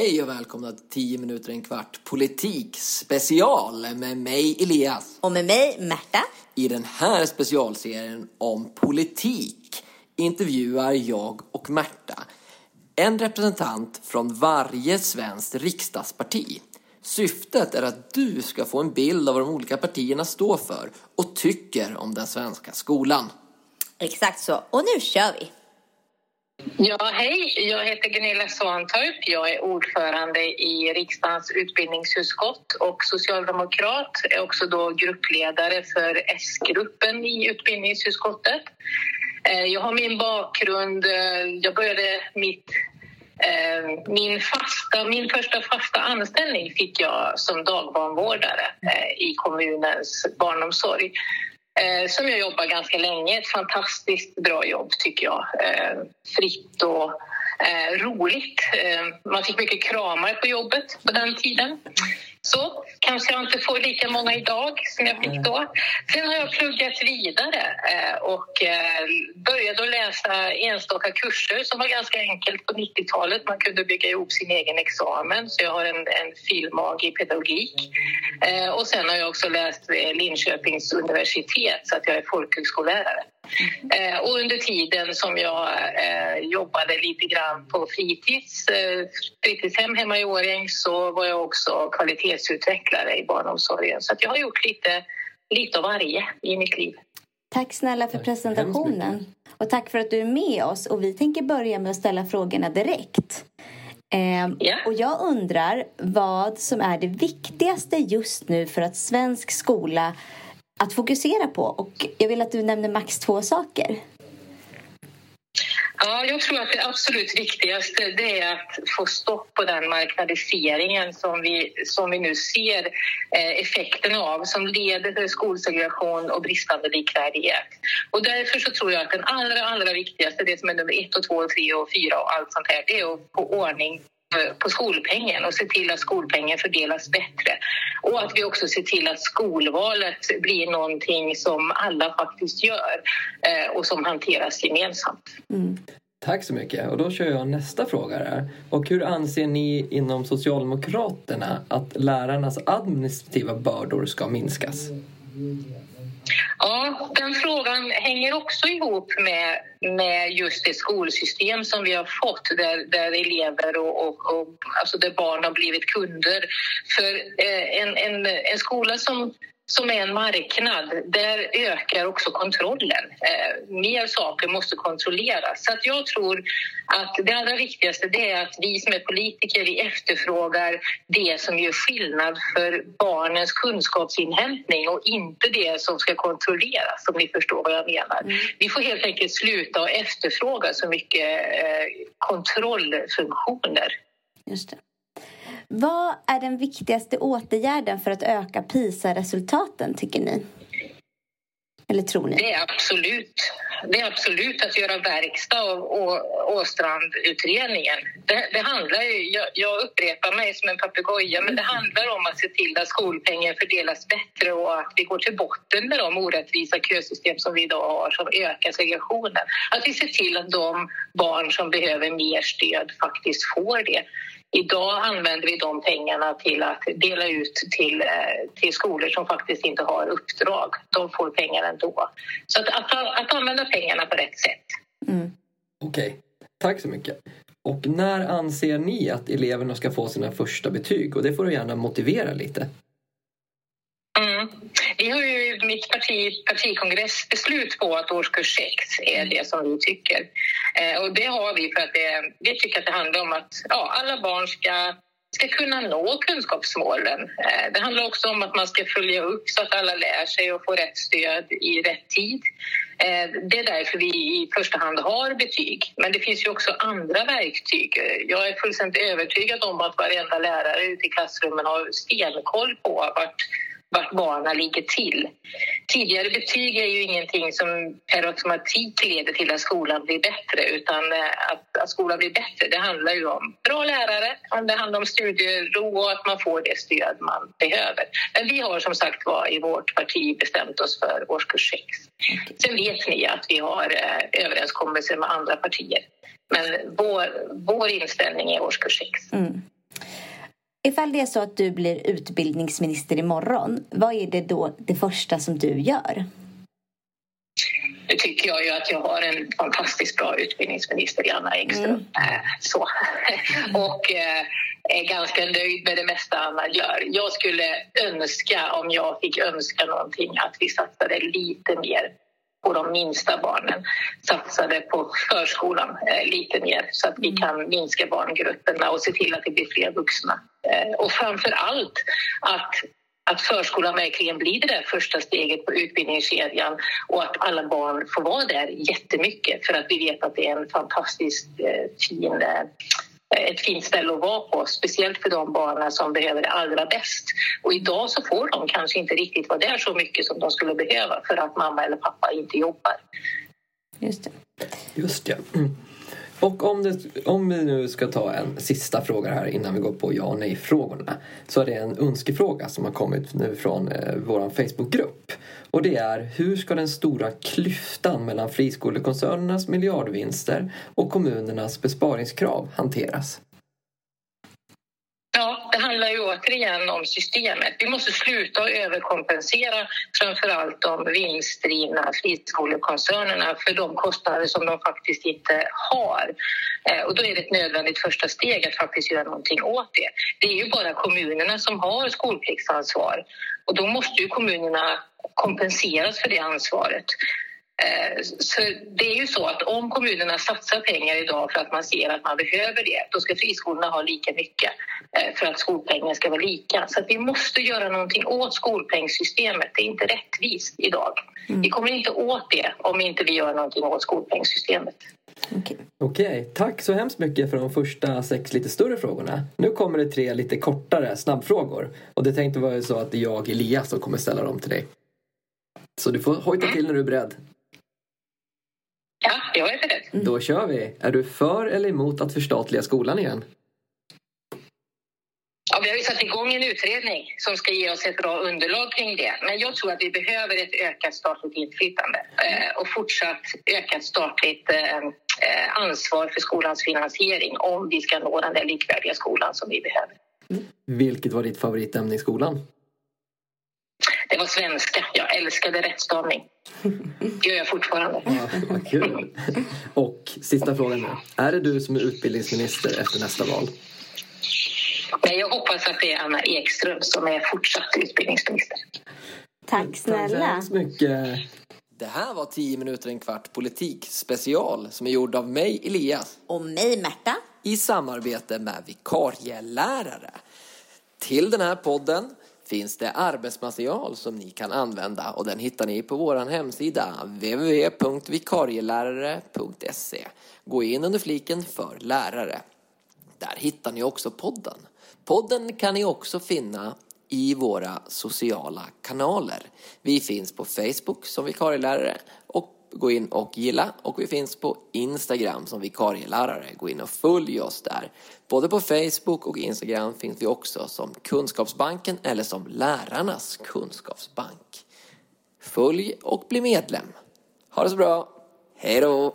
hej och välkomna till 10 minuter en kvart politik special med mig Elias. Och med mig Märta. I den här specialserien om politik intervjuar jag och Märta en representant från varje svenskt riksdagsparti. Syftet är att du ska få en bild av vad de olika partierna står för och tycker om den svenska skolan. Exakt så. Och nu kör vi! Ja, hej. Jag heter Gunilla Svantorp. Jag är ordförande i riksdagens utbildningsutskott och socialdemokrat. Jag är också då gruppledare för S-gruppen i utbildningsutskottet. Eh, jag har min bakgrund... Eh, jag började mitt eh, min, fasta, min första fasta anställning fick jag som dagbarnvårdare i kommunens barnomsorg. Eh, som jag jobbar ganska länge. Ett fantastiskt bra jobb, tycker jag. Eh, fritt och eh, roligt. Eh, man fick mycket kramar på jobbet på den tiden. Så kanske jag inte får lika många idag som jag fick då. Sen har jag pluggat vidare eh, och eh, började att läsa enstaka kurser som var ganska enkelt på 90-talet. Man kunde bygga ihop sin egen examen, så jag har en, en filmag i pedagogik. Eh, och sen har jag också läst vid Linköpings universitet så att jag är folkhögskollärare. Eh, och under tiden som jag eh, jobbade lite grann på fritids, eh, fritidshem hemma i Årjäng så var jag också kvalitetsutvecklare i barnomsorgen. Så jag har gjort lite, lite av varje i mitt liv. Tack snälla för presentationen. Och tack för att du är med oss. Och vi tänker börja med att ställa frågorna direkt. Eh, yeah. Och jag undrar vad som är det viktigaste just nu för att svensk skola att fokusera på. Och jag vill att du nämner max två saker. Ja, jag tror att det absolut viktigaste det är att få stopp på den marknadiseringen som vi, som vi nu ser eh, effekten av som leder till skolsegregation och bristande likvärdighet. Och därför så tror jag att den allra, allra viktigaste, det som är nummer ett och två och tre och fyra och allt sånt här, det är att få ordning eh, på skolpengen och se till att skolpengen fördelas bättre. Och att vi också ser till att skolvalet blir någonting som alla faktiskt gör eh, och som hanteras gemensamt. Mm. Tack så mycket. Och då kör jag nästa fråga här. Och hur anser ni inom Socialdemokraterna att lärarnas administrativa bördor ska minskas? Ja, den frågan hänger också ihop med, med just det skolsystem som vi har fått där, där elever och, och, och alltså där barn har blivit kunder. För eh, en, en, en skola som som är en marknad, där ökar också kontrollen. Eh, mer saker måste kontrolleras. Så att jag tror att det allra viktigaste det är att vi som är politiker vi efterfrågar det som gör skillnad för barnens kunskapsinhämtning och inte det som ska kontrolleras, om ni förstår vad jag menar. Mm. Vi får helt enkelt sluta och efterfråga så mycket eh, kontrollfunktioner. Just det. Vad är den viktigaste åtgärden för att öka PISA-resultaten, tycker ni? Eller tror ni? Det är absolut, det är absolut att göra verkstad av Åstrandutredningen. Det, det handlar ju, jag, jag, upprepar mig som en papegoja, men det handlar om att se till att skolpengen fördelas bättre och att vi går till botten med de orättvisa kösystem som vi idag har som ökar segregationen. Att vi ser till att de barn som behöver mer stöd faktiskt får det. Idag använder vi de pengarna till att dela ut till, eh, till skolor som faktiskt inte har uppdrag. De får pengar ändå. Så att, att, att använda pengarna på rätt sätt. Mm. Okej, okay. tack så mycket. Och när anser ni att eleverna ska få sina första betyg? Och det får du gärna motivera lite. Mm. Vi har ju mitt parti, partikongressbeslut på att årskurs 6 är det som vi tycker. Eh, och det har vi för att det, vi tycker att det handlar om att ja, alla barn ska ska kunna nå kunskapsmålen. Eh, det handlar också om att man ska följa upp så att alla lär sig och får rätt stöd i rätt tid. Eh, det är därför vi i första hand har betyg. Men det finns ju också andra verktyg. Jag är fullständigt övertygad om att varenda lärare ute i klassrummen har stenkoll på vart vart barnen ligger till. Tidigare betyg är ju ingenting som per automatik leder till att skolan blir bättre utan eh, att, att skolan blir bättre det handlar ju om bra lärare, det handlar om studiero och att man får det stöd man behöver. Men vi har som sagt var i vårt parti bestämt oss för årskurs 6. Sen vet ni att vi har eh, överenskommelser med andra partier. Men vår, vår inställning är årskurs 6. Mm. Ifall det är så att du blir utbildningsminister imorgon, vad är det då det första som du gör? Nu tycker jag ju att jag har en fantastiskt bra utbildningsminister, Anna Ekström. Mm. Äh, så. och äh, är ganska nöjd med det mesta Anna gör. Jag skulle önska, om jag fick önska någonting, att vi satsade lite mer på de minsta barnen satsade på förskolan eh, lite mer så att vi mm. kan minska barngrupperna och se till att det blir fler vuxna. Eh, och framför allt att att förskolan verkligen blir det där första steget på utbildningskedjan och att alla barn får vara där jättemycket för att vi vet att det är en fantastiskt eh, fin ett fint ställe att vara på, speciellt för de barnen som behöver det allra bäst. Och idag så får de kanske inte riktigt vara där så mycket som de skulle behöva för att mamma eller pappa inte jobbar. Just det. Just det. Mm. Och om, det, om vi nu ska ta en sista fråga här innan vi går på ja och nej-frågorna så är det en önskefråga som har kommit nu från eh, vår Facebookgrupp. Och det är hur ska den stora klyftan mellan friskolekoncernernas miljardvinster och kommunernas besparingskrav hanteras? Det handlar ju återigen om systemet. Vi måste sluta överkompensera framför allt de vinstdrivna friskolekoncernerna för de kostnader som de faktiskt inte har. Eh, och då är det ett nödvändigt första steg att faktiskt göra någonting åt det. Det är ju bara kommunerna som har skolpliktsansvar och då måste ju kommunerna kompenseras för det ansvaret. Eh, så det är ju så att om kommunerna satsar pengar idag för att man ser att man behöver det, då ska friskolorna ha lika mycket eh, för att skolpengen ska vara lika. Så vi måste göra någonting åt skolpengssystemet. Det är inte rättvist idag. Mm. Vi kommer inte åt det om inte vi gör någonting åt skolpengssystemet. Okej. Okay. okay. tack så hemskt mycket för de första sex lite större frågorna. Nu kommer det tre lite kortare snabbfrågor. Och det tänkte vara så att det är jag, Elias, som kommer ställa dem till dig. Så du får hojta till när du är beredd. Ja, jag är beredd. Mm. Då kör vi. Är du för eller emot att förstatliga skolan igen? Ja, vi har ju satt igång en utredning som ska ge oss ett bra underlag kring det. Men jag tror att vi behöver ett ökat statligt inflytande eh, och fortsatt ökat statligt eh, eh, ansvar för skolans finansiering om vi ska nå den där likvärdiga skolan som vi behöver. Vilket var ditt favoritämne i skolan? Var svenska. Jag älskade rättstavning. Det gör jag fortfarande. Ja, kul. Och sista frågan nu. Är det du som är utbildningsminister efter nästa val? Nej, jag hoppas att det är Anna Ekström som är fortsatt utbildningsminister. Tack snälla. Tack så mycket. Det här var 10 minuter en kvart politik special som är gjord av mig Elias. Och mig Märta. I samarbete med vikarielärare. Till den här podden finns det arbetsmaterial som ni kan använda och den hittar ni på vår hemsida www.vikarielärare.se. Gå in under fliken för lärare. Där hittar ni också podden. Podden kan ni också finna i våra sociala kanaler. Vi finns på Facebook som vikarielärare och gå in och gilla och vi finns på Instagram som vikarielärare. Gå in och följ oss där. Både på Facebook och Instagram finns vi också som Kunskapsbanken eller som Lärarnas kunskapsbank. Följ och bli medlem. Ha det så bra. Hej då!